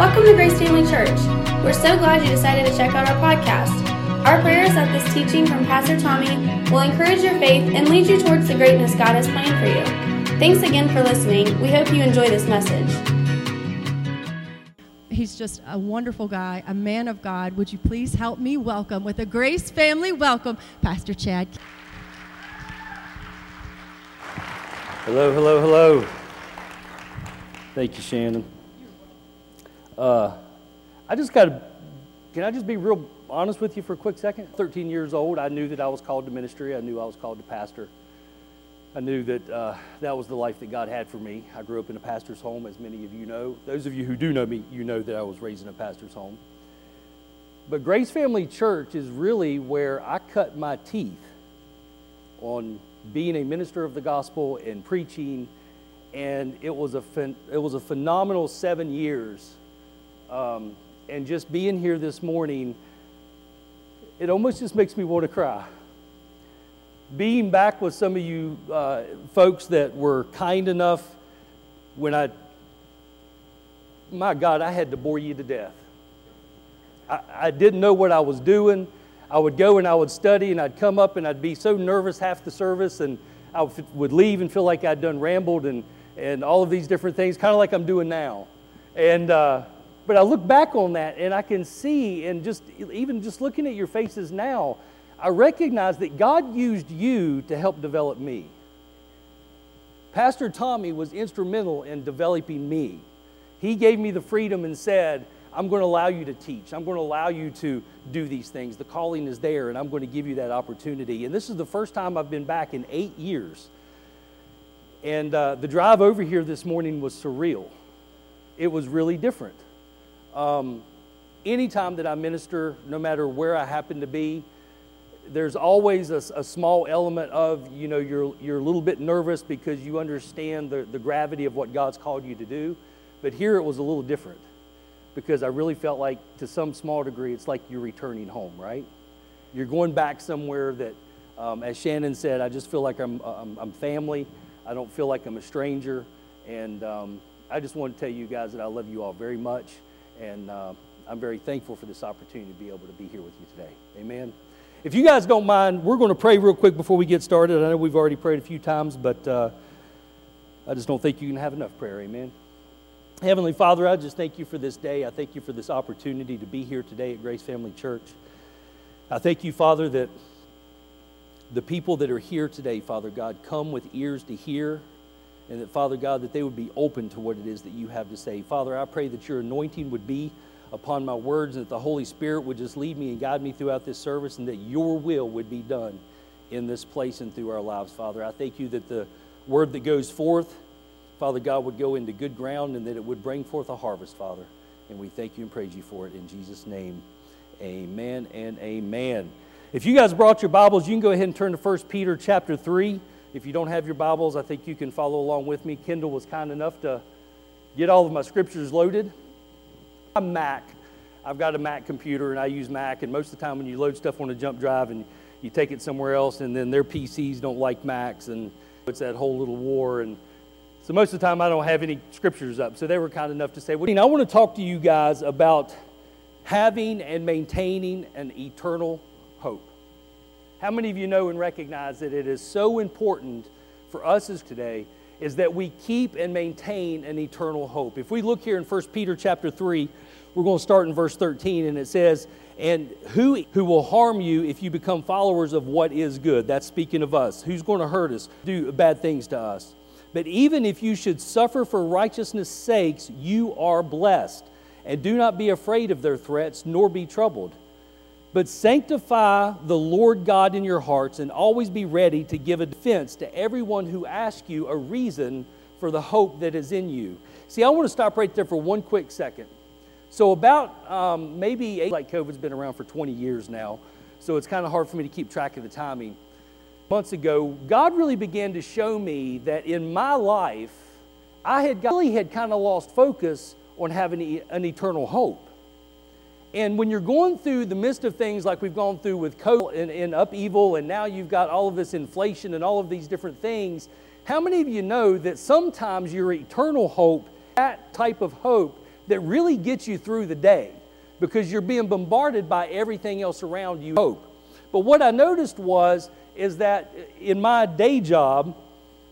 Welcome to Grace Family Church. We're so glad you decided to check out our podcast. Our prayer is that this teaching from Pastor Tommy will encourage your faith and lead you towards the greatness God has planned for you. Thanks again for listening. We hope you enjoy this message. He's just a wonderful guy, a man of God. Would you please help me welcome with a Grace Family welcome, Pastor Chad? Hello, hello, hello. Thank you, Shannon. Uh, I just got to, can I just be real honest with you for a quick second? 13 years old, I knew that I was called to ministry. I knew I was called to pastor. I knew that uh, that was the life that God had for me. I grew up in a pastor's home, as many of you know. Those of you who do know me, you know that I was raised in a pastor's home. But Grace Family Church is really where I cut my teeth on being a minister of the gospel and preaching. And it was a, it was a phenomenal seven years um, and just being here this morning, it almost just makes me want to cry. Being back with some of you uh, folks that were kind enough when I, my God, I had to bore you to death. I, I didn't know what I was doing. I would go and I would study and I'd come up and I'd be so nervous half the service and I would leave and feel like I'd done rambled and, and all of these different things, kind of like I'm doing now. And, uh, but I look back on that and I can see, and just even just looking at your faces now, I recognize that God used you to help develop me. Pastor Tommy was instrumental in developing me. He gave me the freedom and said, I'm going to allow you to teach. I'm going to allow you to do these things. The calling is there, and I'm going to give you that opportunity. And this is the first time I've been back in eight years. And uh, the drive over here this morning was surreal. It was really different. Um, anytime that I minister, no matter where I happen to be, there's always a, a, small element of, you know, you're, you're a little bit nervous because you understand the, the gravity of what God's called you to do. But here it was a little different because I really felt like, to some small degree, it's like you're returning home, right? You're going back somewhere that, um, as Shannon said, I just feel like I'm, I'm, I'm, family. I don't feel like I'm a stranger. And um, I just want to tell you guys that I love you all very much. And uh, I'm very thankful for this opportunity to be able to be here with you today. Amen. If you guys don't mind, we're going to pray real quick before we get started. I know we've already prayed a few times, but uh, I just don't think you can have enough prayer. Amen. Heavenly Father, I just thank you for this day. I thank you for this opportunity to be here today at Grace Family Church. I thank you, Father, that the people that are here today, Father God, come with ears to hear and that, Father God, that they would be open to what it is that you have to say. Father, I pray that your anointing would be upon my words and that the Holy Spirit would just lead me and guide me throughout this service and that your will would be done in this place and through our lives, Father. I thank you that the word that goes forth, Father God, would go into good ground and that it would bring forth a harvest, Father. And we thank you and praise you for it in Jesus' name. Amen and amen. If you guys brought your Bibles, you can go ahead and turn to 1 Peter chapter 3. If you don't have your Bibles, I think you can follow along with me. Kendall was kind enough to get all of my scriptures loaded. I'm Mac. I've got a Mac computer and I use Mac, and most of the time when you load stuff on a jump drive and you take it somewhere else, and then their PCs don't like Macs, and it's that whole little war. And so most of the time I don't have any scriptures up. So they were kind enough to say, well, I want to talk to you guys about having and maintaining an eternal hope. How many of you know and recognize that it is so important for us as today is that we keep and maintain an eternal hope. If we look here in 1 Peter chapter 3, we're going to start in verse 13 and it says, "And who who will harm you if you become followers of what is good?" That's speaking of us. Who's going to hurt us, do bad things to us? But even if you should suffer for righteousness' sakes, you are blessed. And do not be afraid of their threats, nor be troubled. But sanctify the Lord God in your hearts and always be ready to give a defense to everyone who asks you a reason for the hope that is in you. See, I want to stop right there for one quick second. So, about um, maybe, eight, like COVID's been around for 20 years now, so it's kind of hard for me to keep track of the timing. Months ago, God really began to show me that in my life, I had got, really had kind of lost focus on having an eternal hope. And when you're going through the midst of things like we've gone through with COVID and, and upheaval, and now you've got all of this inflation and all of these different things, how many of you know that sometimes your eternal hope, that type of hope, that really gets you through the day because you're being bombarded by everything else around you. Hope. But what I noticed was is that in my day job,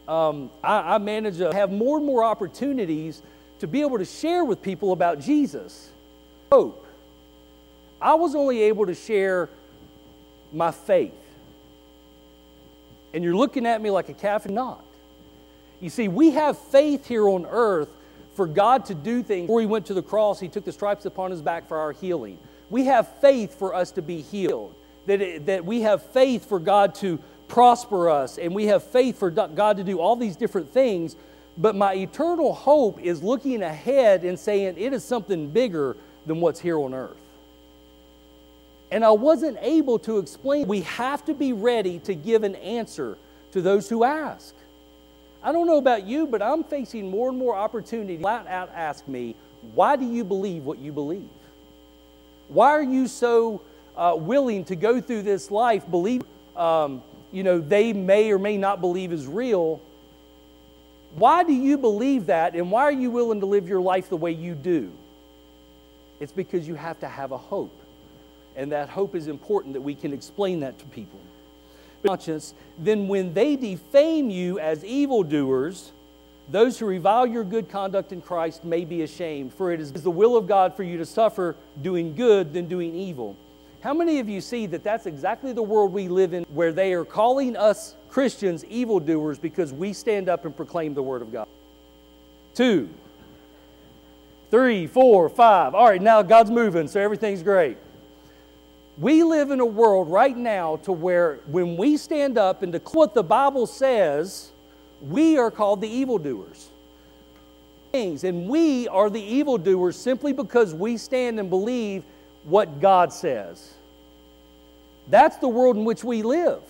um, I, I manage to have more and more opportunities to be able to share with people about Jesus. Hope. I was only able to share my faith. And you're looking at me like a calf and not. You see, we have faith here on earth for God to do things. Before he went to the cross, he took the stripes upon his back for our healing. We have faith for us to be healed. That, it, that we have faith for God to prosper us, and we have faith for God to do all these different things. But my eternal hope is looking ahead and saying it is something bigger than what's here on earth. And I wasn't able to explain. We have to be ready to give an answer to those who ask. I don't know about you, but I'm facing more and more opportunity. Flat out ask me, why do you believe what you believe? Why are you so uh, willing to go through this life believe, um, you know, they may or may not believe is real? Why do you believe that, and why are you willing to live your life the way you do? It's because you have to have a hope. And that hope is important that we can explain that to people conscience, then when they defame you as evildoers, those who revile your good conduct in Christ may be ashamed, for it is the will of God for you to suffer doing good than doing evil. How many of you see that that's exactly the world we live in, where they are calling us Christians evildoers because we stand up and proclaim the Word of God? Two, three, four, five. All right, now God's moving, so everything's great. We live in a world right now to where when we stand up and declare what the Bible says, we are called the evildoers. And we are the evildoers simply because we stand and believe what God says. That's the world in which we live.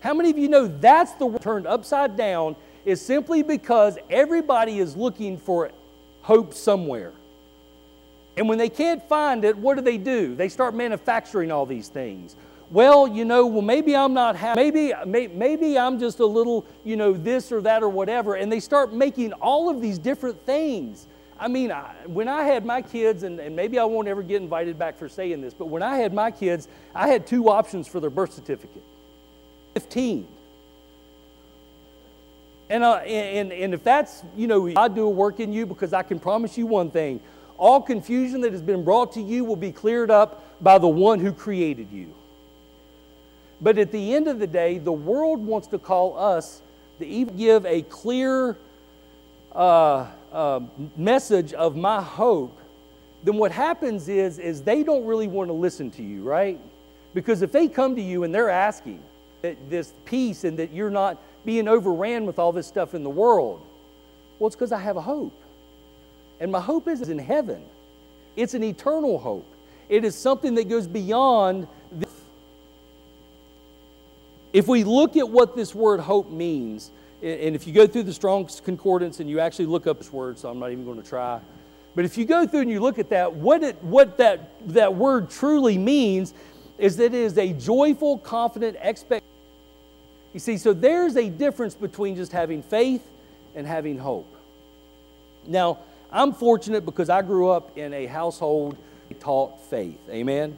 How many of you know that's the world turned upside down is simply because everybody is looking for hope somewhere. And when they can't find it, what do they do? They start manufacturing all these things. Well, you know, well, maybe I'm not happy. Maybe, maybe I'm just a little, you know, this or that or whatever. And they start making all of these different things. I mean, I, when I had my kids, and, and maybe I won't ever get invited back for saying this, but when I had my kids, I had two options for their birth certificate 15. And, uh, and, and if that's, you know, I do a work in you because I can promise you one thing all confusion that has been brought to you will be cleared up by the one who created you. But at the end of the day, the world wants to call us to even give a clear uh, uh, message of my hope. Then what happens is, is they don't really want to listen to you, right? Because if they come to you and they're asking that this peace and that you're not being overran with all this stuff in the world, well, it's because I have a hope. And my hope is in heaven. It's an eternal hope. It is something that goes beyond this. If we look at what this word hope means, and if you go through the Strong's Concordance and you actually look up this word, so I'm not even going to try. But if you go through and you look at that, what, it, what that, that word truly means is that it is a joyful, confident expectation. You see, so there's a difference between just having faith and having hope. Now, I'm fortunate because I grew up in a household taught faith. Amen.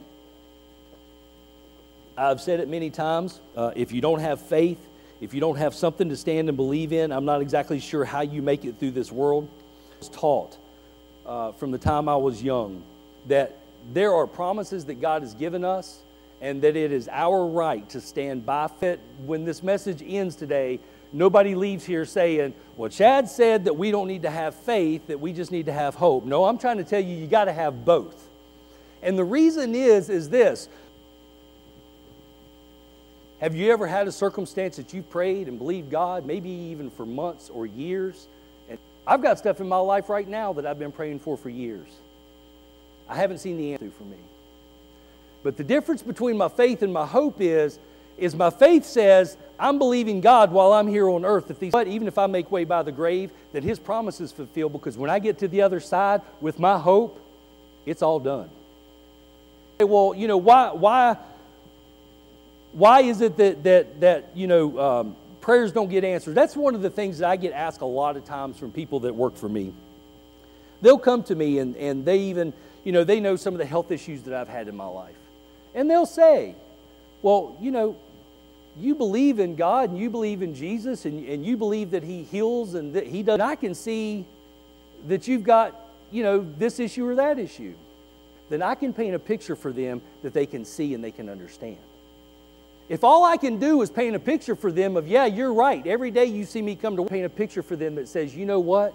I've said it many times. Uh, if you don't have faith, if you don't have something to stand and believe in, I'm not exactly sure how you make it through this world. I was taught uh, from the time I was young that there are promises that God has given us and that it is our right to stand by it. When this message ends today, nobody leaves here saying, well, Chad said that we don't need to have faith, that we just need to have hope. No, I'm trying to tell you, you got to have both. And the reason is, is this. Have you ever had a circumstance that you prayed and believed God, maybe even for months or years? And I've got stuff in my life right now that I've been praying for for years. I haven't seen the answer for me. But the difference between my faith and my hope is is my faith says I'm believing God while I'm here on earth. If these, but even if I make way by the grave, that His promises fulfilled. Because when I get to the other side with my hope, it's all done. Well, you know why? Why? Why is it that that that you know um, prayers don't get answered? That's one of the things that I get asked a lot of times from people that work for me. they'll come to me and, and they even, you know, they know some of the health issues that I've had in my life. And they'll say, well, you know, you believe in God and you believe in Jesus and, and you believe that He heals and that He does. And I can see that you've got, you know, this issue or that issue. Then I can paint a picture for them that they can see and they can understand. If all I can do is paint a picture for them of, yeah, you're right, every day you see me come to paint a picture for them that says, you know what?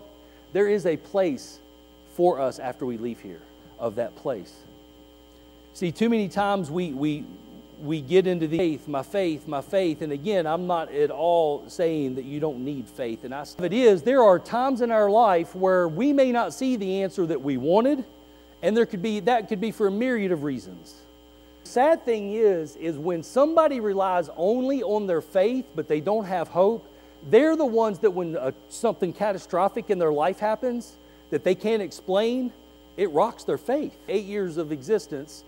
There is a place for us after we leave here of that place. See, too many times we, we, we get into the faith, my faith, my faith. And again, I'm not at all saying that you don't need faith. And I, it is, there are times in our life where we may not see the answer that we wanted, and there could be that could be for a myriad of reasons. Sad thing is, is when somebody relies only on their faith, but they don't have hope, they're the ones that when uh, something catastrophic in their life happens that they can't explain, it rocks their faith. Eight years of existence,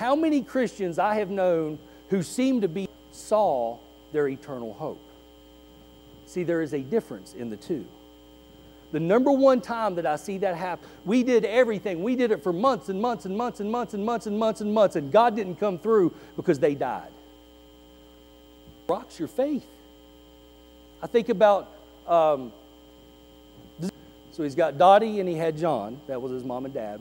how many Christians I have known who seem to be saw their eternal hope? See, there is a difference in the two. The number one time that I see that happen, we did everything. We did it for months and months and months and months and months and months and months, and God didn't come through because they died. Rocks your faith. I think about, um, so he's got Dottie and he had John. That was his mom and dad.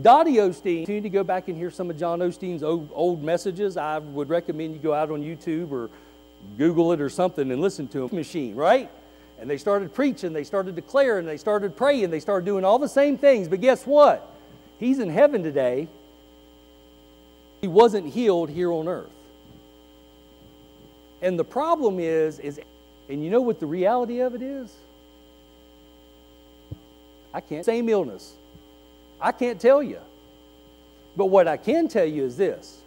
Dottie Osteen, if you need to go back and hear some of John Osteen's old, old messages. I would recommend you go out on YouTube or Google it or something and listen to him. Machine, right? And they started preaching, they started declaring, they started praying, they started doing all the same things. But guess what? He's in heaven today. He wasn't healed here on earth. And the problem is, is, and you know what the reality of it is? I can't. Same illness. I can't tell you. But what I can tell you is this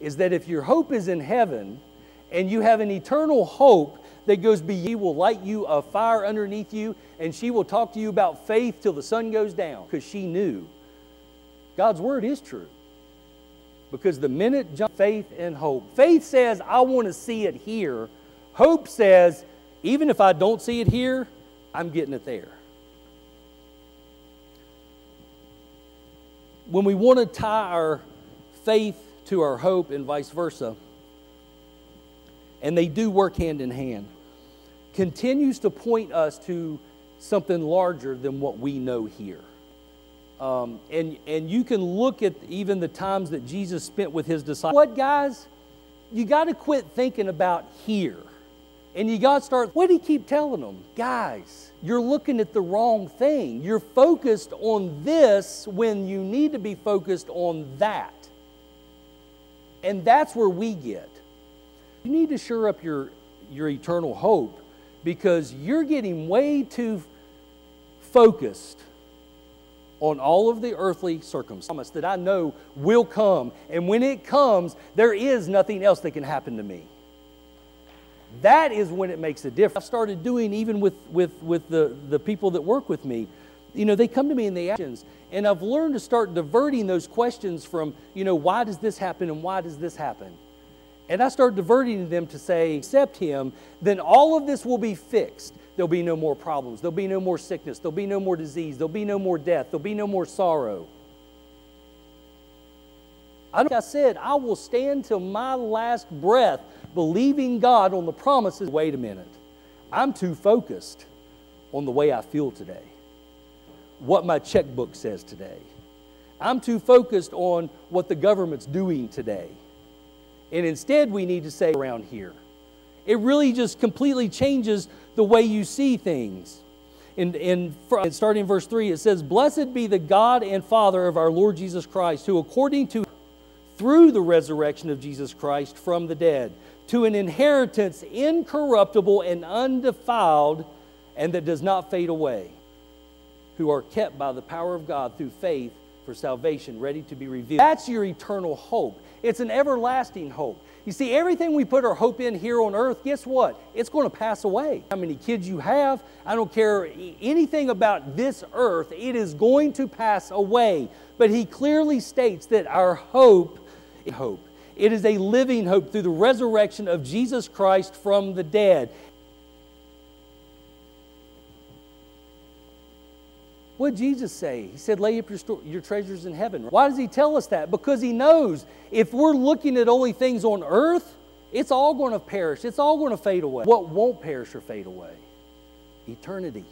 is that if your hope is in heaven and you have an eternal hope that goes beyond, will light you a fire underneath you, and she will talk to you about faith till the sun goes down because she knew God's word is true. Because the minute faith and hope, faith says, I want to see it here. Hope says, even if I don't see it here, I'm getting it there. When we want to tie our faith to our hope and vice versa, and they do work hand in hand continues to point us to something larger than what we know here. Um, and, and you can look at even the times that Jesus spent with his disciples. What, guys? You got to quit thinking about here. And you got to start, what do you keep telling them? Guys, you're looking at the wrong thing. You're focused on this when you need to be focused on that. And that's where we get. You need to shore up your, your eternal hope because you're getting way too focused on all of the earthly circumstances that I know will come. And when it comes, there is nothing else that can happen to me. That is when it makes a difference. I started doing even with, with, with the, the people that work with me. You know, they come to me in the actions, and I've learned to start diverting those questions from, you know, why does this happen and why does this happen? and I start diverting them to say, accept Him, then all of this will be fixed. There'll be no more problems. There'll be no more sickness. There'll be no more disease. There'll be no more death. There'll be no more sorrow. Like I said, I will stand till my last breath believing God on the promises. Wait a minute. I'm too focused on the way I feel today, what my checkbook says today. I'm too focused on what the government's doing today. And instead, we need to say around here. It really just completely changes the way you see things. In, in, starting in verse 3, it says, Blessed be the God and Father of our Lord Jesus Christ, who according to through the resurrection of Jesus Christ from the dead, to an inheritance incorruptible and undefiled, and that does not fade away, who are kept by the power of God through faith for salvation, ready to be revealed. That's your eternal hope. It's an everlasting hope. You see, everything we put our hope in here on earth, guess what? It's going to pass away. How many kids you have, I don't care anything about this earth, it is going to pass away. But he clearly states that our hope hope. It is a living hope through the resurrection of Jesus Christ from the dead. What did Jesus say? He said, lay up your, your treasures in heaven. Why does he tell us that? Because he knows if we're looking at only things on earth, it's all going to perish. It's all going to fade away. What won't perish or fade away? Eternity.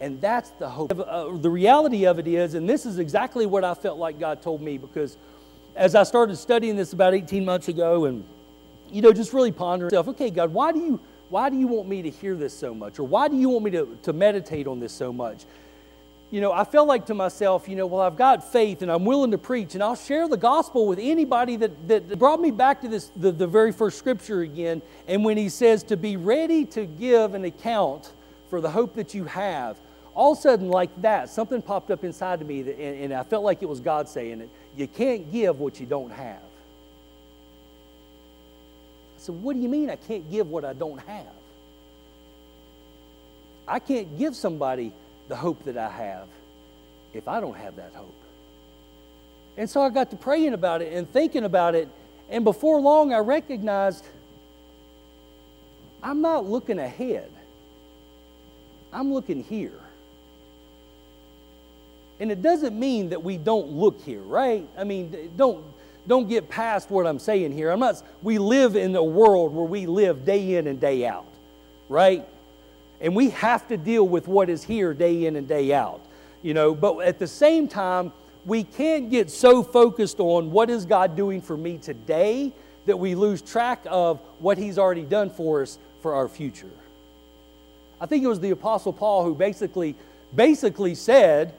And that's the hope. Uh, the reality of it is, and this is exactly what I felt like God told me because as I started studying this about 18 months ago and, you know, just really pondering myself, okay, God, why do you, why do you want me to hear this so much? Or why do you want me to, to meditate on this so much? You know, I felt like to myself, you know, well, I've got faith and I'm willing to preach and I'll share the gospel with anybody that, that brought me back to this, the, the very first scripture again. And when he says to be ready to give an account for the hope that you have, all of a sudden, like that, something popped up inside of me, that, and, and I felt like it was God saying it. You can't give what you don't have. I said, What do you mean I can't give what I don't have? I can't give somebody the hope that I have if I don't have that hope. And so I got to praying about it and thinking about it, and before long I recognized I'm not looking ahead, I'm looking here. And it doesn't mean that we don't look here, right? I mean, don't don't get past what I'm saying here. I'm not we live in a world where we live day in and day out, right? And we have to deal with what is here day in and day out. You know, but at the same time, we can't get so focused on what is God doing for me today that we lose track of what he's already done for us for our future. I think it was the apostle Paul who basically basically said,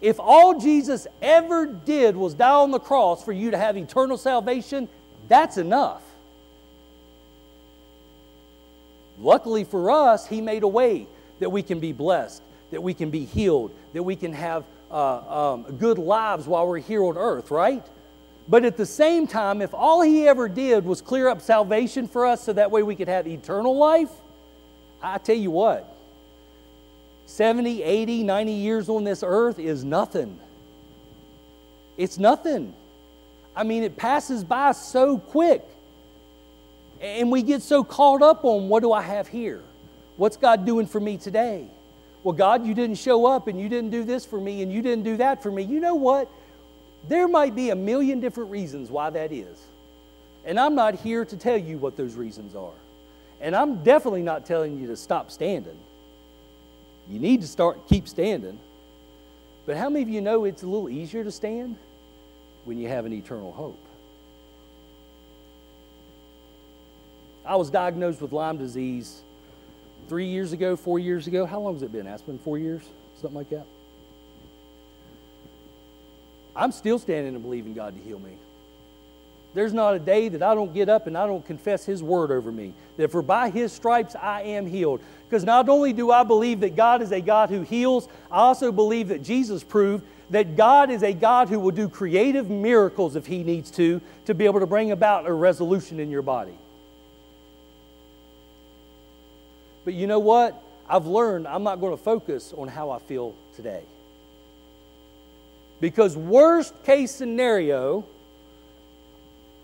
if all Jesus ever did was die on the cross for you to have eternal salvation, that's enough. Luckily for us, He made a way that we can be blessed, that we can be healed, that we can have uh, um, good lives while we're here on earth, right? But at the same time, if all He ever did was clear up salvation for us so that way we could have eternal life, I tell you what, 70, 80, 90 years on this earth is nothing. It's nothing. I mean, it passes by so quick. And we get so caught up on what do I have here? What's God doing for me today? Well, God, you didn't show up and you didn't do this for me and you didn't do that for me. You know what? There might be a million different reasons why that is. And I'm not here to tell you what those reasons are. And I'm definitely not telling you to stop standing. You need to start keep standing. But how many of you know it's a little easier to stand when you have an eternal hope? I was diagnosed with Lyme disease three years ago, four years ago. How long has it been, Aspen? Four years? Something like that? I'm still standing and believing God to heal me. There's not a day that I don't get up and I don't confess His word over me. That for by His stripes I am healed. Because not only do I believe that God is a God who heals, I also believe that Jesus proved that God is a God who will do creative miracles if He needs to, to be able to bring about a resolution in your body. But you know what? I've learned I'm not going to focus on how I feel today. Because, worst case scenario,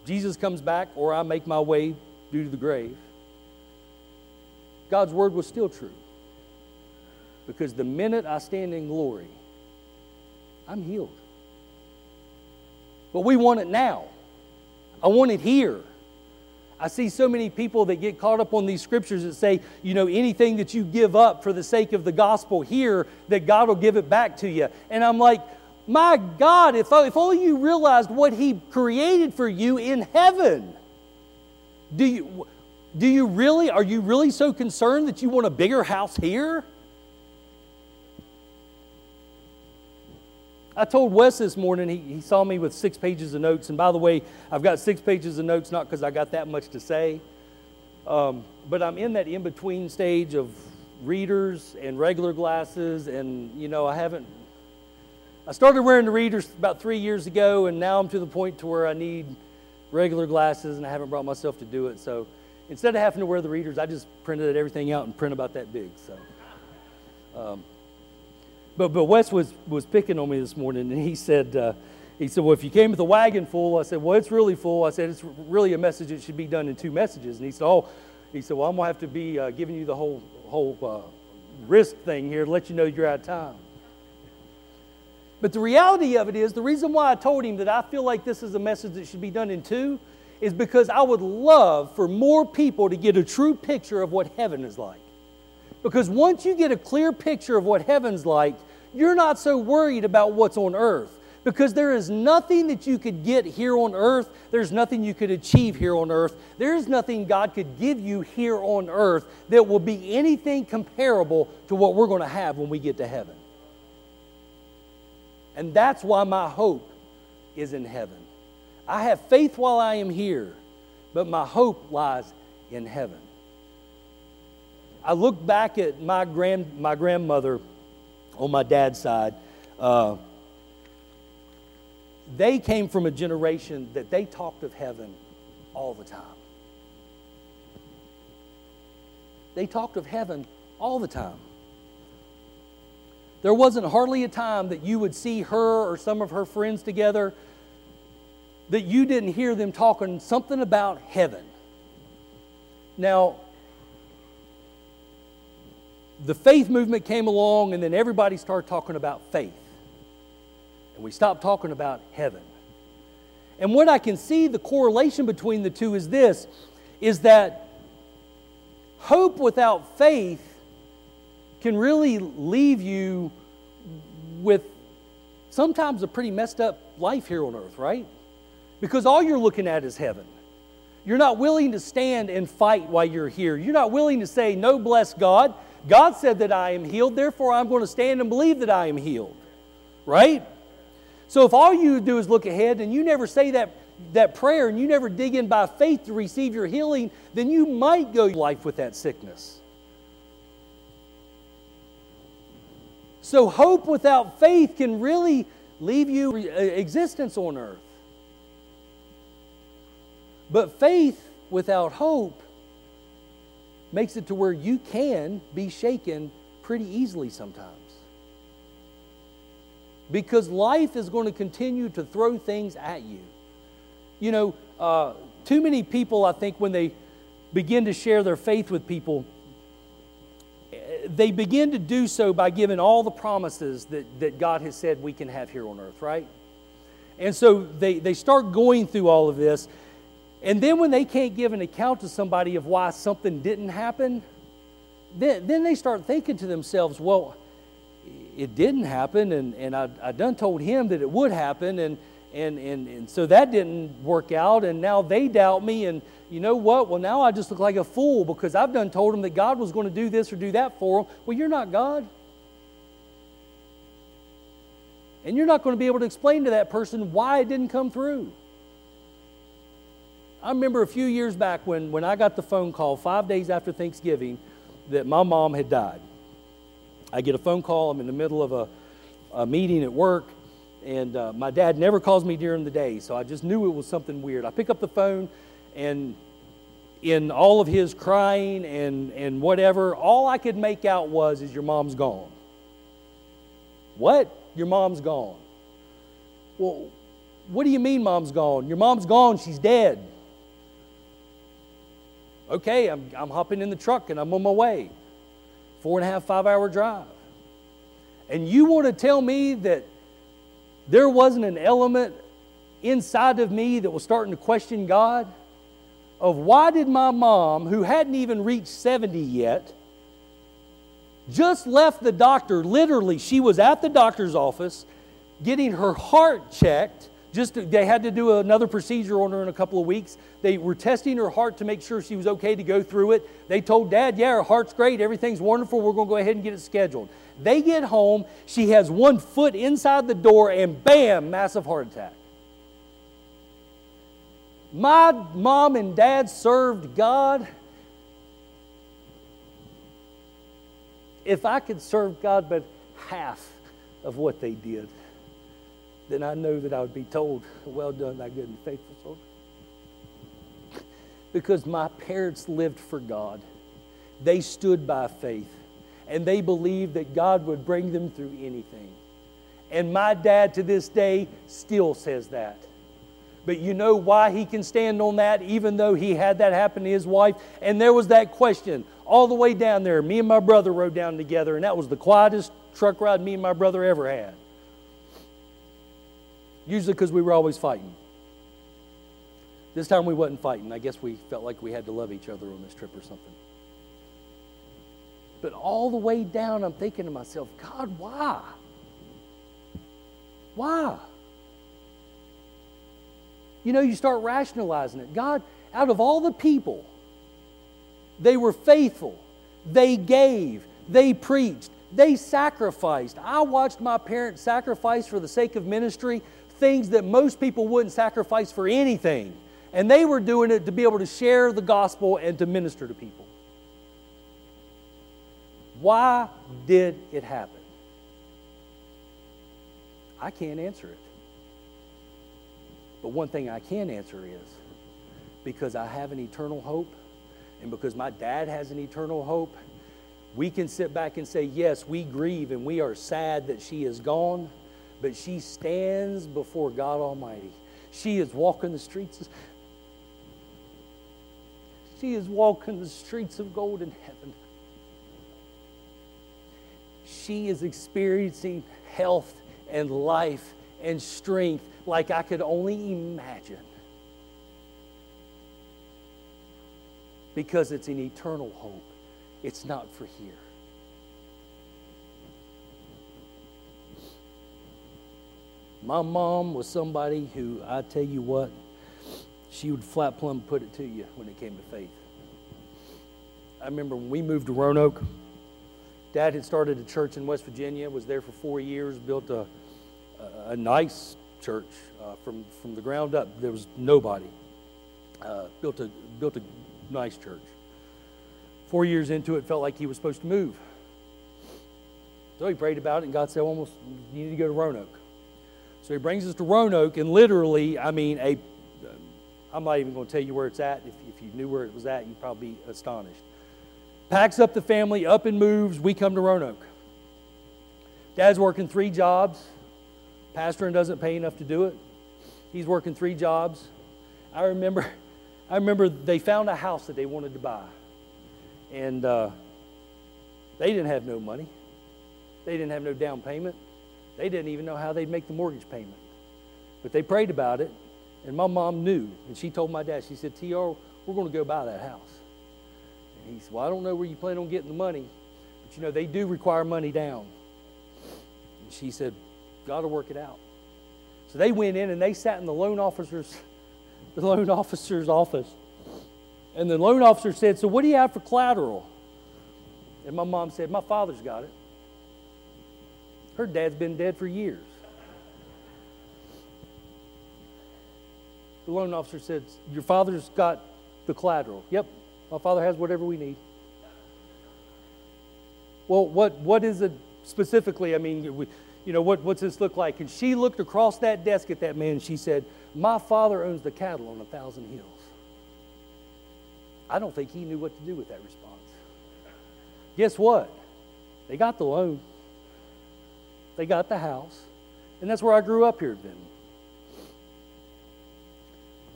Jesus comes back or I make my way due to the grave, God's word was still true. Because the minute I stand in glory, I'm healed. But we want it now. I want it here. I see so many people that get caught up on these scriptures that say, you know, anything that you give up for the sake of the gospel here, that God will give it back to you. And I'm like, my God, if, if only you realized what He created for you in heaven. Do you, do you really, are you really so concerned that you want a bigger house here? I told Wes this morning, he, he saw me with six pages of notes. And by the way, I've got six pages of notes not because I got that much to say, um, but I'm in that in between stage of readers and regular glasses. And, you know, I haven't I started wearing the readers about three years ago, and now I'm to the point to where I need regular glasses, and I haven't brought myself to do it. So instead of having to wear the readers, I just printed everything out and print about that big. So, um, but but Wes was was picking on me this morning, and he said. Uh, he said, Well, if you came with a wagon full, I said, Well, it's really full. I said, It's really a message that should be done in two messages. And he said, Oh, he said, Well, I'm going to have to be uh, giving you the whole, whole uh, risk thing here to let you know you're out of time. But the reality of it is, the reason why I told him that I feel like this is a message that should be done in two is because I would love for more people to get a true picture of what heaven is like. Because once you get a clear picture of what heaven's like, you're not so worried about what's on earth. Because there is nothing that you could get here on earth. There's nothing you could achieve here on earth. There is nothing God could give you here on earth that will be anything comparable to what we're going to have when we get to heaven. And that's why my hope is in heaven. I have faith while I am here, but my hope lies in heaven. I look back at my, grand, my grandmother on my dad's side. Uh, they came from a generation that they talked of heaven all the time. They talked of heaven all the time. There wasn't hardly a time that you would see her or some of her friends together that you didn't hear them talking something about heaven. Now, the faith movement came along, and then everybody started talking about faith. And we stopped talking about heaven. And what I can see the correlation between the two is this is that hope without faith can really leave you with sometimes a pretty messed up life here on earth, right? Because all you're looking at is heaven. You're not willing to stand and fight while you're here. You're not willing to say, No, bless God. God said that I am healed, therefore I'm going to stand and believe that I am healed. Right? So if all you do is look ahead and you never say that, that prayer and you never dig in by faith to receive your healing, then you might go life with that sickness. So hope without faith can really leave you uh, existence on earth. But faith without hope makes it to where you can be shaken pretty easily sometimes. Because life is going to continue to throw things at you. You know, uh, too many people, I think, when they begin to share their faith with people, they begin to do so by giving all the promises that, that God has said we can have here on earth, right? And so they, they start going through all of this, and then when they can't give an account to somebody of why something didn't happen, then, then they start thinking to themselves, well, it didn't happen, and, and I, I done told him that it would happen, and, and, and, and so that didn't work out, and now they doubt me, and you know what? Well, now I just look like a fool because I've done told them that God was going to do this or do that for them. Well, you're not God. And you're not going to be able to explain to that person why it didn't come through. I remember a few years back when, when I got the phone call five days after Thanksgiving that my mom had died. I get a phone call, I'm in the middle of a, a meeting at work, and uh, my dad never calls me during the day, so I just knew it was something weird. I pick up the phone, and in all of his crying and, and whatever, all I could make out was, is your mom's gone. What? Your mom's gone. Well, what do you mean mom's gone? Your mom's gone, she's dead okay, I'm, I'm hopping in the truck and I'm on my way. Four and a half, five hour drive. And you want to tell me that there wasn't an element inside of me that was starting to question God? Of why did my mom, who hadn't even reached 70 yet, just left the doctor, literally, she was at the doctor's office getting her heart checked just to, they had to do another procedure on her in a couple of weeks. They were testing her heart to make sure she was okay to go through it. They told dad, Yeah, her heart's great. Everything's wonderful. We're going to go ahead and get it scheduled. They get home. She has one foot inside the door, and bam, massive heart attack. My mom and dad served God. If I could serve God but half of what they did, then I know that I would be told, Well done, thy good and faithful soldier. Because my parents lived for God. They stood by faith. And they believed that God would bring them through anything. And my dad to this day still says that. But you know why he can stand on that, even though he had that happen to his wife? And there was that question all the way down there. Me and my brother rode down together, and that was the quietest truck ride me and my brother ever had. usually because we were always fighting. This time we wasn't fighting. I guess we felt like we had to love each other on this trip or something. But all the way down, I'm thinking to myself, God, why? Why? You know, you start rationalizing it. God, out of all the people, they were faithful, they gave, they preached, they sacrificed. I watched my parents sacrifice for the sake of ministry things that most people wouldn't sacrifice for anything. And they were doing it to be able to share the gospel and to minister to people. Why did it happen? I can't answer it. But one thing I can answer is because I have an eternal hope and because my dad has an eternal hope, we can sit back and say, yes, we grieve and we are sad that she is gone, but she stands before God Almighty. She is walking the streets. She is walking the streets of golden heaven. She is experiencing health and life and strength like I could only imagine. Because it's an eternal hope, it's not for here. My mom was somebody who, I tell you what, she would flat plumb put it to you when it came to faith. I remember when we moved to Roanoke, Dad had started a church in West Virginia, was there for four years, built a, a, nice church uh, from, from the ground up. There was nobody. Uh, built, a, built a nice church. Four years into it, felt like he was supposed to move. So he prayed about it, and God said, almost, you need to go to Roanoke. So he brings us to Roanoke, and literally, I mean, a, I'm not even going to tell you where it's at. If, if you knew where it was at, you'd probably be astonished. Packs up the family, up and moves. We come to Roanoke. Dad's working three jobs. Pastoring doesn't pay enough to do it. He's working three jobs. I remember, I remember they found a house that they wanted to buy, and uh, they didn't have no money. They didn't have no down payment. They didn't even know how they'd make the mortgage payment. But they prayed about it, and my mom knew, and she told my dad. She said, "Tr, we're going to go buy that house." He said, Well, I don't know where you plan on getting the money, but you know, they do require money down. And she said, God will work it out. So they went in and they sat in the loan officer's, the loan officer's office. And the loan officer said, So what do you have for collateral? And my mom said, My father's got it. Her dad's been dead for years. The loan officer said, Your father's got the collateral. Yep, my Father has whatever we need. Well, what, what is it specifically? I mean, you know, what, what's this look like? And she looked across that desk at that man and she said, My father owns the cattle on a thousand hills. I don't think he knew what to do with that response. Guess what? They got the loan, they got the house, and that's where I grew up here at Benton.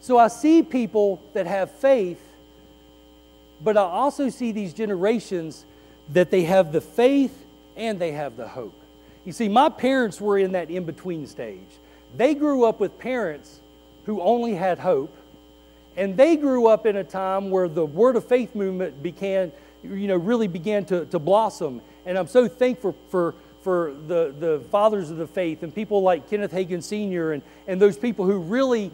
So I see people that have faith but I also see these generations that they have the faith and they have the hope. You see, my parents were in that in between stage. They grew up with parents who only had hope, and they grew up in a time where the word of faith movement began, you know, really began to, to blossom. And I'm so thankful for, for the, the fathers of the faith and people like Kenneth Hagin Sr. and, and those people who really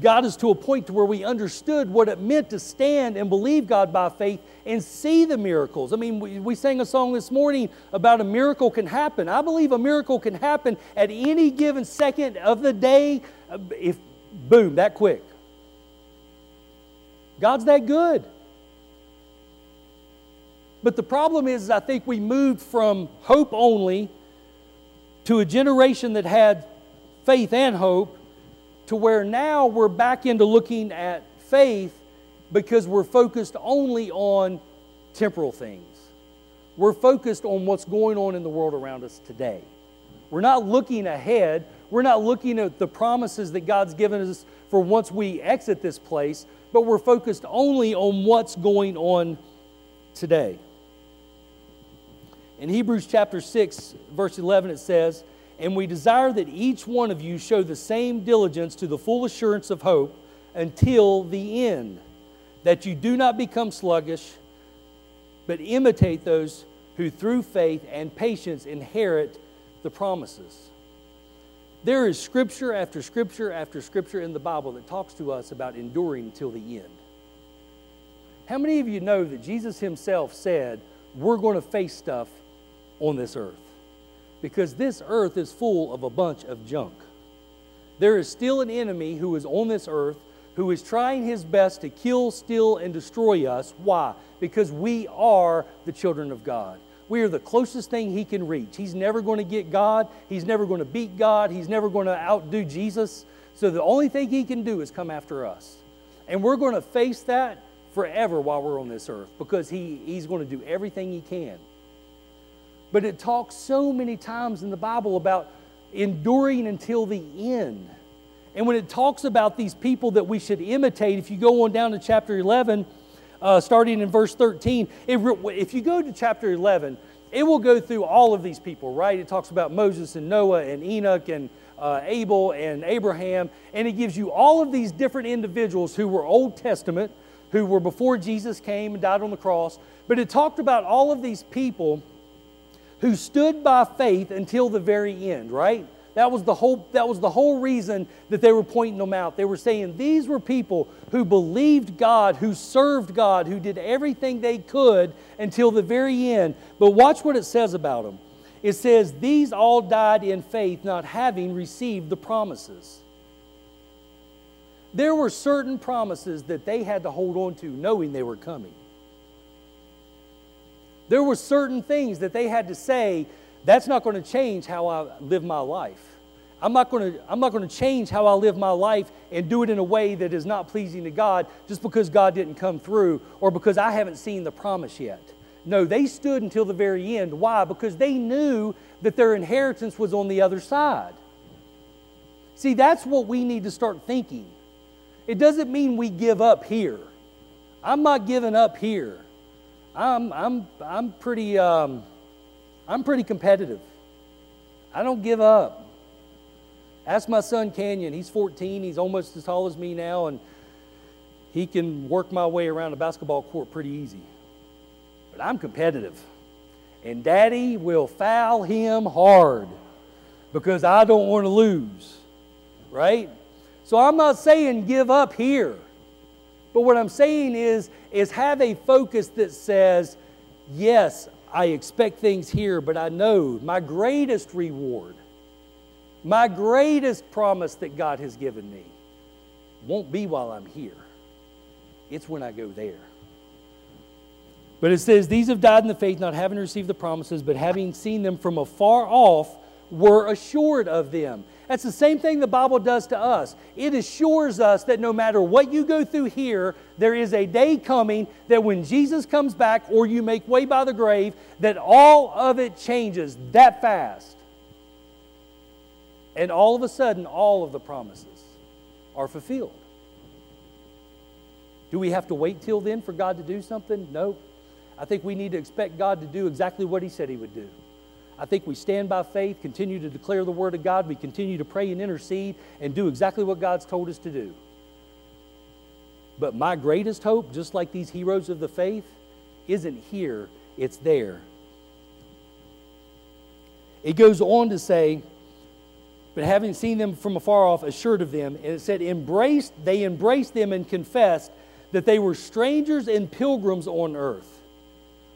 got us to a point to where we understood what it meant to stand and believe God by faith and see the miracles. I mean, we, we sang a song this morning about a miracle can happen. I believe a miracle can happen at any given second of the day, uh, if boom, that quick. God's that good. But the problem is, I think we moved from hope only to a generation that had faith and hope to where now we're back into looking at faith because we're focused only on temporal things. We're focused on what's going on in the world around us today. We're not looking ahead. We're not looking at the promises that God's given us for once we exit this place, but we're focused only on what's going on today. In Hebrews chapter 6, verse 11, it says, And we desire that each one of you show the same diligence to the full assurance of hope until the end, that you do not become sluggish, but imitate those who through faith and patience inherit the promises. There is scripture after scripture after scripture in the Bible that talks to us about enduring till the end. How many of you know that Jesus himself said, We're going to face stuff on this earth? Because this earth is full of a bunch of junk. There is still an enemy who is on this earth who is trying his best to kill, steal, and destroy us. Why? Because we are the children of God. We are the closest thing he can reach. He's never going to get God. He's never going to beat God. He's never going to outdo Jesus. So the only thing he can do is come after us. And we're going to face that forever while we're on this earth because he, he's going to do everything he can. But it talks so many times in the Bible about enduring until the end. And when it talks about these people that we should imitate, if you go on down to chapter 11, uh, starting in verse 13, it, if you go to chapter 11, it will go through all of these people, right? It talks about Moses and Noah and Enoch and uh, Abel and Abraham, and it gives you all of these different individuals who were Old Testament, who were before Jesus came and died on the cross. But it talked about all of these people who stood by faith until the very end, right? That was the whole, that was the whole reason that they were pointing them out. They were saying these were people who believed God, who served God, who did everything they could until the very end. But watch what it says about them. It says, These all died in faith, not having received the promises. There were certain promises that they had to hold on to, knowing they were coming. There were certain things that they had to say, that's not going to change how I live my life. I'm not, going to, I'm not going to change how I live my life and do it in a way that is not pleasing to God just because God didn't come through or because I haven't seen the promise yet. No, they stood until the very end. Why? Because they knew that their inheritance was on the other side. See, that's what we need to start thinking. It doesn't mean we give up here. I'm not giving up here. I'm, I'm, I'm, pretty, um, I'm pretty competitive. I don't give up. Ask my son Canyon. He's 14. He's almost as tall as me now, and he can work my way around a basketball court pretty easy. But I'm competitive. And daddy will foul him hard because I don't want to lose. Right? So I'm not saying give up here. But what I'm saying is, is have a focus that says, yes, I expect things here, but I know my greatest reward, my greatest promise that God has given me won't be while I'm here. It's when I go there. But it says, These have died in the faith, not having received the promises, but having seen them from afar off, were assured of them. That's the same thing the Bible does to us. It assures us that no matter what you go through here, there is a day coming that when Jesus comes back or you make way by the grave, that all of it changes that fast. And all of a sudden, all of the promises are fulfilled. Do we have to wait till then for God to do something? No. I think we need to expect God to do exactly what He said He would do. I think we stand by faith, continue to declare the Word of God, we continue to pray and intercede and do exactly what God's told us to do. But my greatest hope, just like these heroes of the faith, isn't here, it's there. It goes on to say, but having seen them from afar off, assured of them, and it said, embraced, they embraced them and confessed that they were strangers and pilgrims on earth.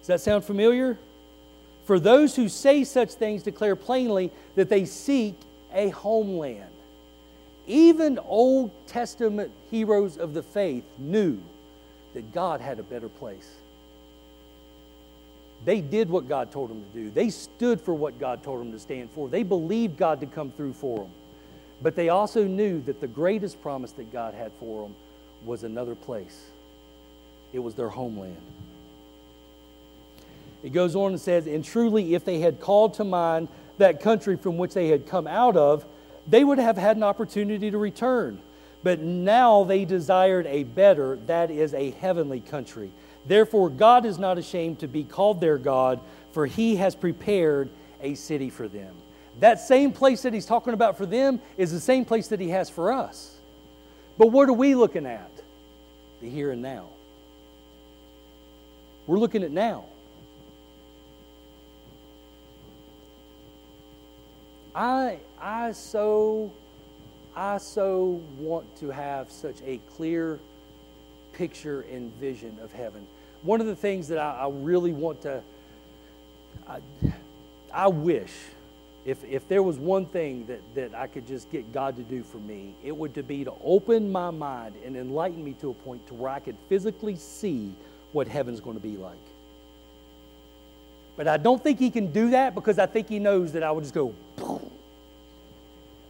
Does that sound familiar? For those who say such things declare plainly that they seek a homeland. Even Old Testament heroes of the faith knew that God had a better place. They did what God told them to do. They stood for what God told them to stand for. They believed God to come through for them. But they also knew that the greatest promise that God had for them was another place. It was their homeland. It goes on and says, And truly, if they had called to mind that country from which they had come out of, they would have had an opportunity to return. But now they desired a better, that is, a heavenly country. Therefore, God is not ashamed to be called their God, for he has prepared a city for them. That same place that he's talking about for them is the same place that he has for us. But what are we looking at? The here and now. We're looking at now. I, I so I so want to have such a clear picture and vision of heaven. One of the things that I, I really want to, I, I wish, if, if there was one thing that, that I could just get God to do for me, it would to be to open my mind and enlighten me to a point to where I could physically see what heaven's going to be like. But I don't think he can do that because I think he knows that I would just go,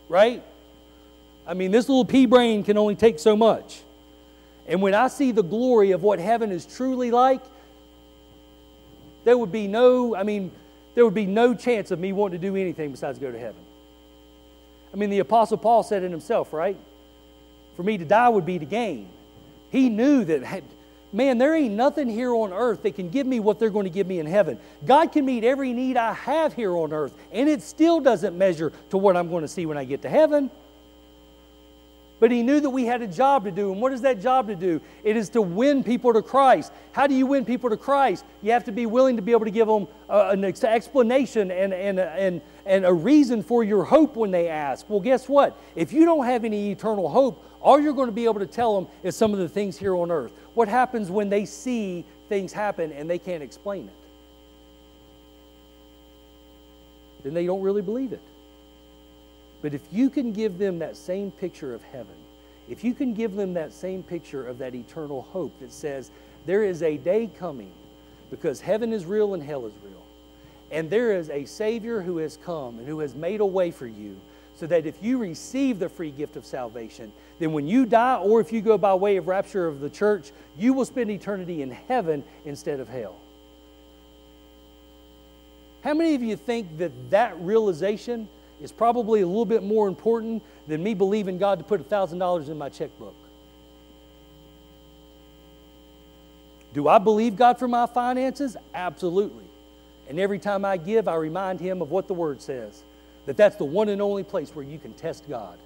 right? I mean, this little pea brain can only take so much. And when I see the glory of what heaven is truly like, there would be no, I mean, there would be no chance of me wanting to do anything besides go to heaven. I mean, the Apostle Paul said it himself, right? For me to die would be to gain. He knew that, man, there ain't nothing here on earth that can give me what they're going to give me in heaven. God can meet every need I have here on earth, and it still doesn't measure to what I'm going to see when I get to heaven. But he knew that we had a job to do. And what is that job to do? It is to win people to Christ. How do you win people to Christ? You have to be willing to be able to give them an explanation and, and, and, and a reason for your hope when they ask. Well, guess what? If you don't have any eternal hope, all you're going to be able to tell them is some of the things here on earth. What happens when they see things happen and they can't explain it? Then they don't really believe it. But if you can give them that same picture of heaven, if you can give them that same picture of that eternal hope that says there is a day coming because heaven is real and hell is real, and there is a Savior who has come and who has made a way for you so that if you receive the free gift of salvation, then when you die or if you go by way of rapture of the church, you will spend eternity in heaven instead of hell. How many of you think that that realization is probably a little bit more important than me believing God to put $1,000 in my checkbook. Do I believe God for my finances? Absolutely. And every time I give, I remind Him of what the Word says that that's the one and only place where you can test God.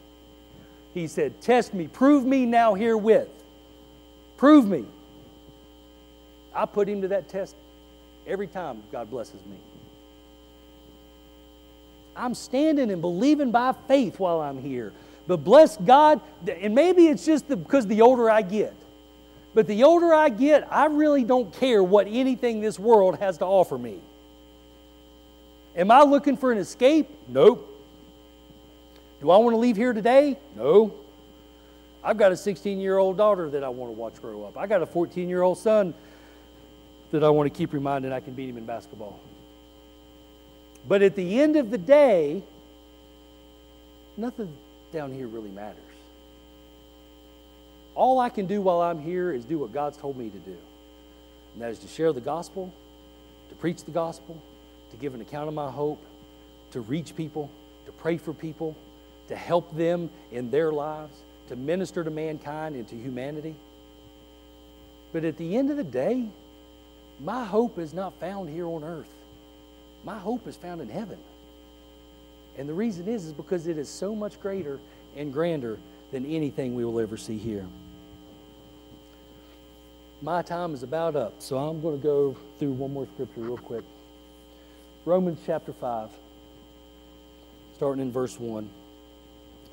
He said, Test me, prove me now herewith. Prove me. I put Him to that test every time God blesses me. I'm standing and believing by faith while I'm here. But bless God, and maybe it's just the, because the older I get. But the older I get, I really don't care what anything this world has to offer me. Am I looking for an escape? Nope. Do I want to leave here today? No. I've got a 16 year old daughter that I want to watch grow up. I got a 14 year old son that I want to keep reminding I can beat him in basketball. But at the end of the day, nothing down here really matters. All I can do while I'm here is do what God's told me to do. And that is to share the gospel, to preach the gospel, to give an account of my hope, to reach people, to pray for people, to help them in their lives, to minister to mankind and to humanity. But at the end of the day, my hope is not found here on earth. My hope is found in heaven. And the reason is, is because it is so much greater and grander than anything we will ever see here. My time is about up, so I'm going to go through one more scripture real quick. Romans chapter 5, starting in verse 1.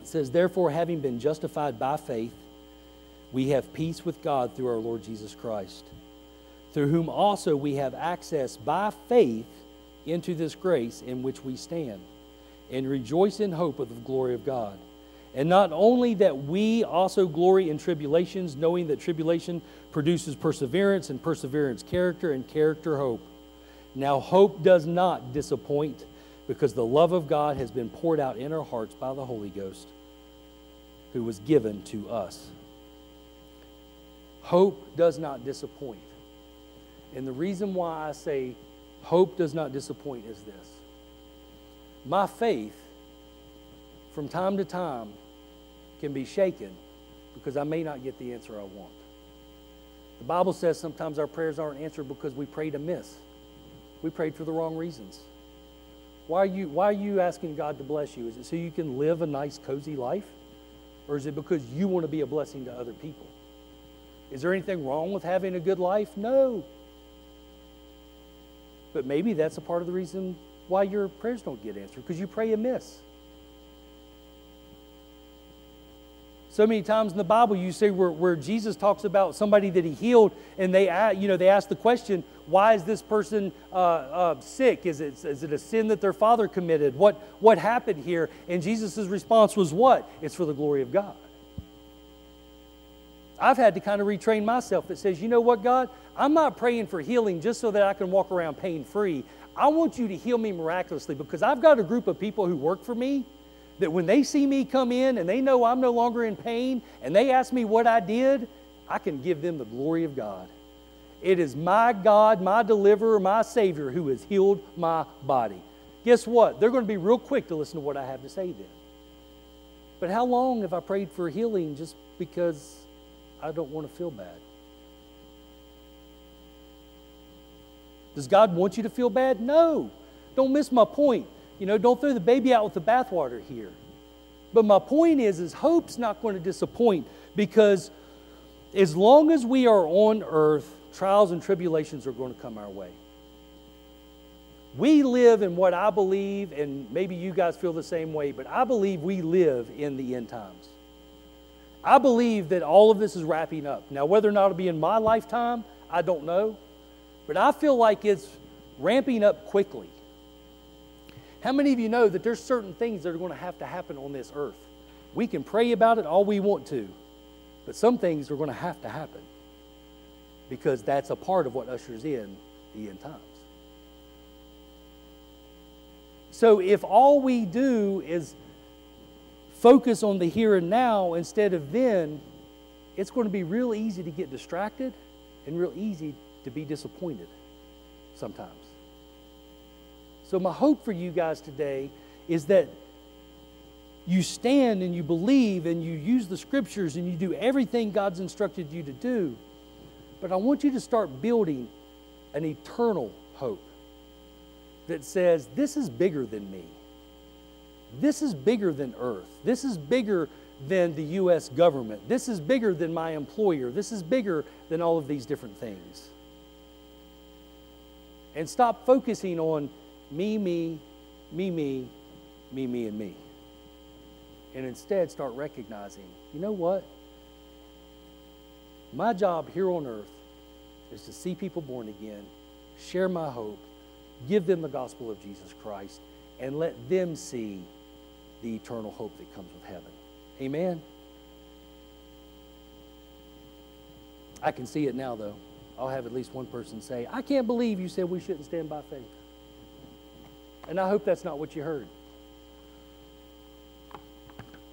It says, Therefore, having been justified by faith, we have peace with God through our Lord Jesus Christ, through whom also we have access by faith into this grace in which we stand and rejoice in hope of the glory of God. And not only that we also glory in tribulations, knowing that tribulation produces perseverance, and perseverance, character, and character, hope. Now, hope does not disappoint because the love of God has been poured out in our hearts by the Holy Ghost who was given to us. Hope does not disappoint. And the reason why I say Hope does not disappoint is this. My faith, from time to time, can be shaken because I may not get the answer I want. The Bible says sometimes our prayers aren't answered because we prayed amiss. We prayed for the wrong reasons. Why are you, why are you asking God to bless you? Is it so you can live a nice, cozy life? Or is it because you want to be a blessing to other people? Is there anything wrong with having a good life? No. But maybe that's a part of the reason why your prayers don't get answered, because you pray amiss. So many times in the Bible, you see where, where Jesus talks about somebody that he healed, and they, you know, they ask the question, why is this person uh, uh, sick? Is it, is it a sin that their father committed? What, what happened here? And Jesus' response was what? It's for the glory of God. I've had to kind of retrain myself that says, you know what, God? I'm not praying for healing just so that I can walk around pain free. I want you to heal me miraculously because I've got a group of people who work for me that when they see me come in and they know I'm no longer in pain and they ask me what I did, I can give them the glory of God. It is my God, my deliverer, my Savior who has healed my body. Guess what? They're going to be real quick to listen to what I have to say then. But how long have I prayed for healing just because I don't want to feel bad? Does God want you to feel bad? No. Don't miss my point. You know, don't throw the baby out with the bathwater here. But my point is, is hope's not going to disappoint because as long as we are on earth, trials and tribulations are going to come our way. We live in what I believe, and maybe you guys feel the same way, but I believe we live in the end times. I believe that all of this is wrapping up. Now, whether or not it'll be in my lifetime, I don't know. But I feel like it's ramping up quickly. How many of you know that there's certain things that are going to have to happen on this earth? We can pray about it all we want to, but some things are going to have to happen because that's a part of what ushers in the end times. So if all we do is focus on the here and now instead of then, it's going to be real easy to get distracted and real easy to be disappointed sometimes. So, my hope for you guys today is that you stand and you believe and you use the scriptures and you do everything God's instructed you to do. But I want you to start building an eternal hope that says, This is bigger than me. This is bigger than earth. This is bigger than the U.S. government. This is bigger than my employer. This is bigger than all of these different things. And stop focusing on me, me, me, me, me, me, and me. And instead start recognizing, you know what? My job here on earth is to see people born again, share my hope, give them the gospel of Jesus Christ, and let them see the eternal hope that comes with heaven. Amen? I can see it now, though. I'll have at least one person say, I can't believe you said we shouldn't stand by faith. And I hope that's not what you heard.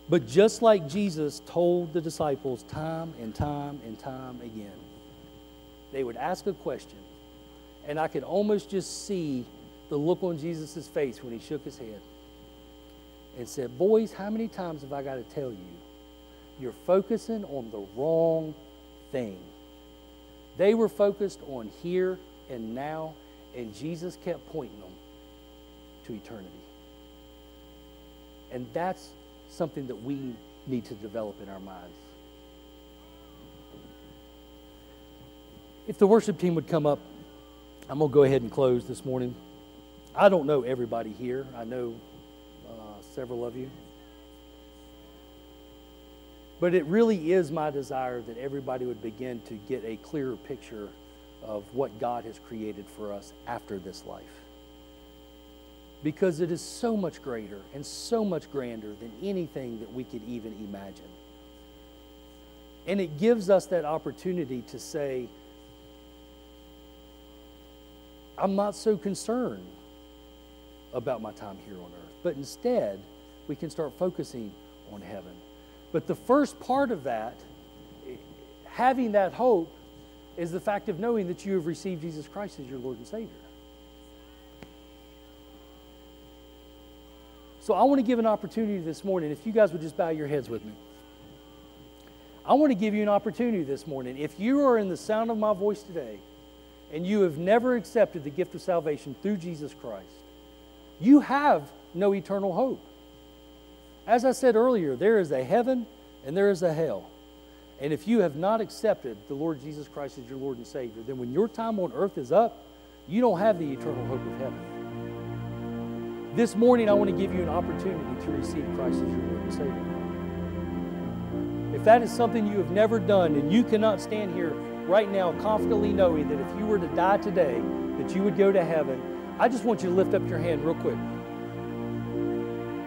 But just like Jesus told the disciples time and time and time again, they would ask a question, and I could almost just see the look on Jesus' face when he shook his head and said, Boys, how many times have I got to tell you? You're focusing on the wrong thing. They were focused on here and now, and Jesus kept pointing them to eternity. And that's something that we need to develop in our minds. If the worship team would come up, I'm going to go ahead and close this morning. I don't know everybody here. I know uh, several of you. But it really is my desire that everybody would begin to get a clearer picture of what God has created for us after this life because it is so much greater and so much grander than anything that we could even imagine. And it gives us that opportunity to say, I'm not so concerned about my time here on earth, but instead, we can start focusing on heaven. But the first part of that, having that hope, is the fact of knowing that you have received Jesus Christ as your Lord and Savior. So I want to give an opportunity this morning, if you guys would just bow your heads with me. I want to give you an opportunity this morning. If you are in the sound of my voice today and you have never accepted the gift of salvation through Jesus Christ, you have no eternal hope. As I said earlier, there is a heaven and there is a hell. And if you have not accepted the Lord Jesus Christ as your Lord and Savior, then when your time on earth is up, you don't have the eternal hope of heaven. This morning, I want to give you an opportunity to receive Christ as your Lord and Savior. If that is something you have never done and you cannot stand here right now confidently knowing that if you were to die today, that you would go to heaven, I just want you to lift up your hand real quick.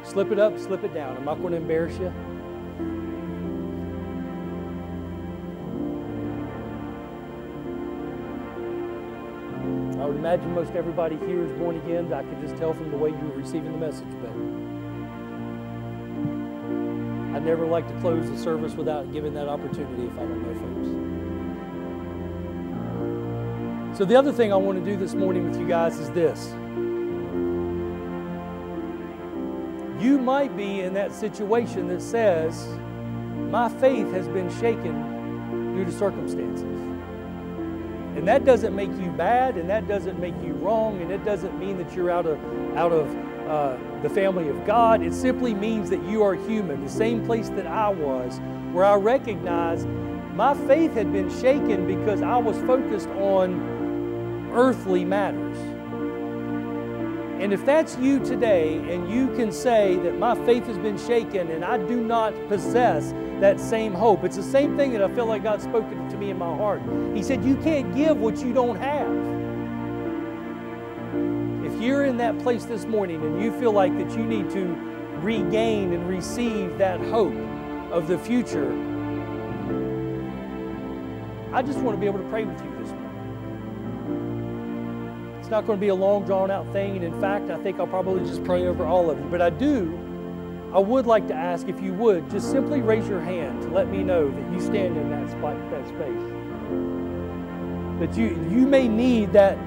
Slip it up, slip it down. I'm not going to embarrass you. Imagine most everybody here is born again. I could just tell from the way you were receiving the message, but I never like to close the service without giving that opportunity if I don't know folks. So, the other thing I want to do this morning with you guys is this. You might be in that situation that says, My faith has been shaken due to circumstances. And that doesn't make you bad, and that doesn't make you wrong, and it doesn't mean that you're out of, out of uh, the family of God. It simply means that you are human, the same place that I was, where I recognized my faith had been shaken because I was focused on earthly matters. And if that's you today, and you can say that my faith has been shaken and I do not possess that same hope, it's the same thing that I feel like God's spoken to me in my heart. He said, You can't give what you don't have. If you're in that place this morning and you feel like that you need to regain and receive that hope of the future, I just want to be able to pray with you this morning. It's not going to be a long, drawn out thing. And in fact, I think I'll probably just pray over all of you. But I do, I would like to ask if you would just simply raise your hand to let me know that you stand in that spot, that space. That you, you may need that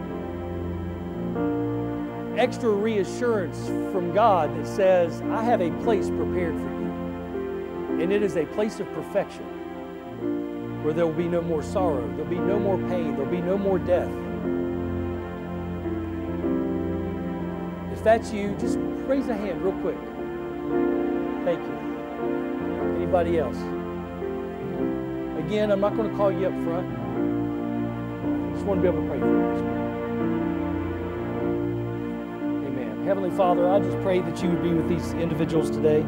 extra reassurance from God that says, I have a place prepared for you. And it is a place of perfection where there will be no more sorrow, there'll be no more pain, there'll be no more death. If that's you, just raise a hand real quick. Thank you. Anybody else? Again, I'm not going to call you up front. I just want to be able to pray for you. Amen. Heavenly Father, I just pray that you would be with these individuals today.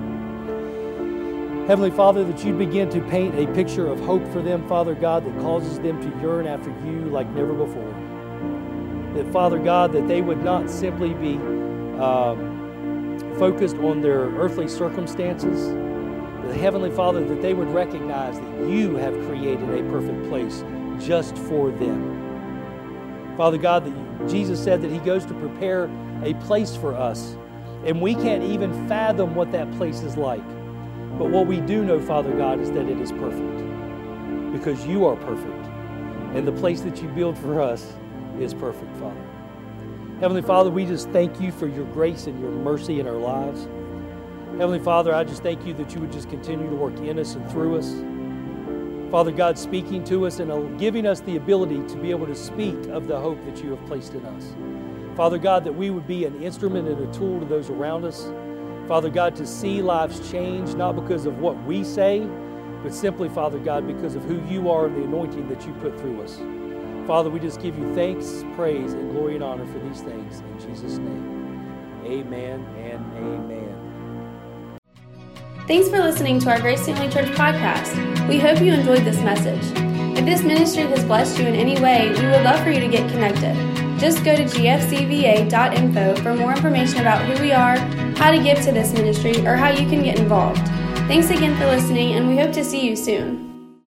Heavenly Father, that you'd begin to paint a picture of hope for them, Father God, that causes them to yearn after you like never before. That, Father God, that they would not simply be um, focused on their earthly circumstances, the Heavenly Father, that they would recognize that you have created a perfect place just for them. Father God, that Jesus said that He goes to prepare a place for us, and we can't even fathom what that place is like. But what we do know, Father God, is that it is perfect because you are perfect. And the place that you build for us is perfect, Father. Heavenly Father, we just thank you for your grace and your mercy in our lives. Heavenly Father, I just thank you that you would just continue to work in us and through us. Father God, speaking to us and giving us the ability to be able to speak of the hope that you have placed in us. Father God, that we would be an instrument and a tool to those around us. Father God, to see lives change, not because of what we say, but simply, Father God, because of who you are and the anointing that you put through us. Father, we just give you thanks, praise, and glory and honor for these things. In Jesus' name, amen and amen. Thanks for listening to our Grace Family Church podcast. We hope you enjoyed this message. If this ministry has blessed you in any way, we would love for you to get connected. Just go to gfcva.info for more information about who we are, how to give to this ministry, or how you can get involved. Thanks again for listening, and we hope to see you soon.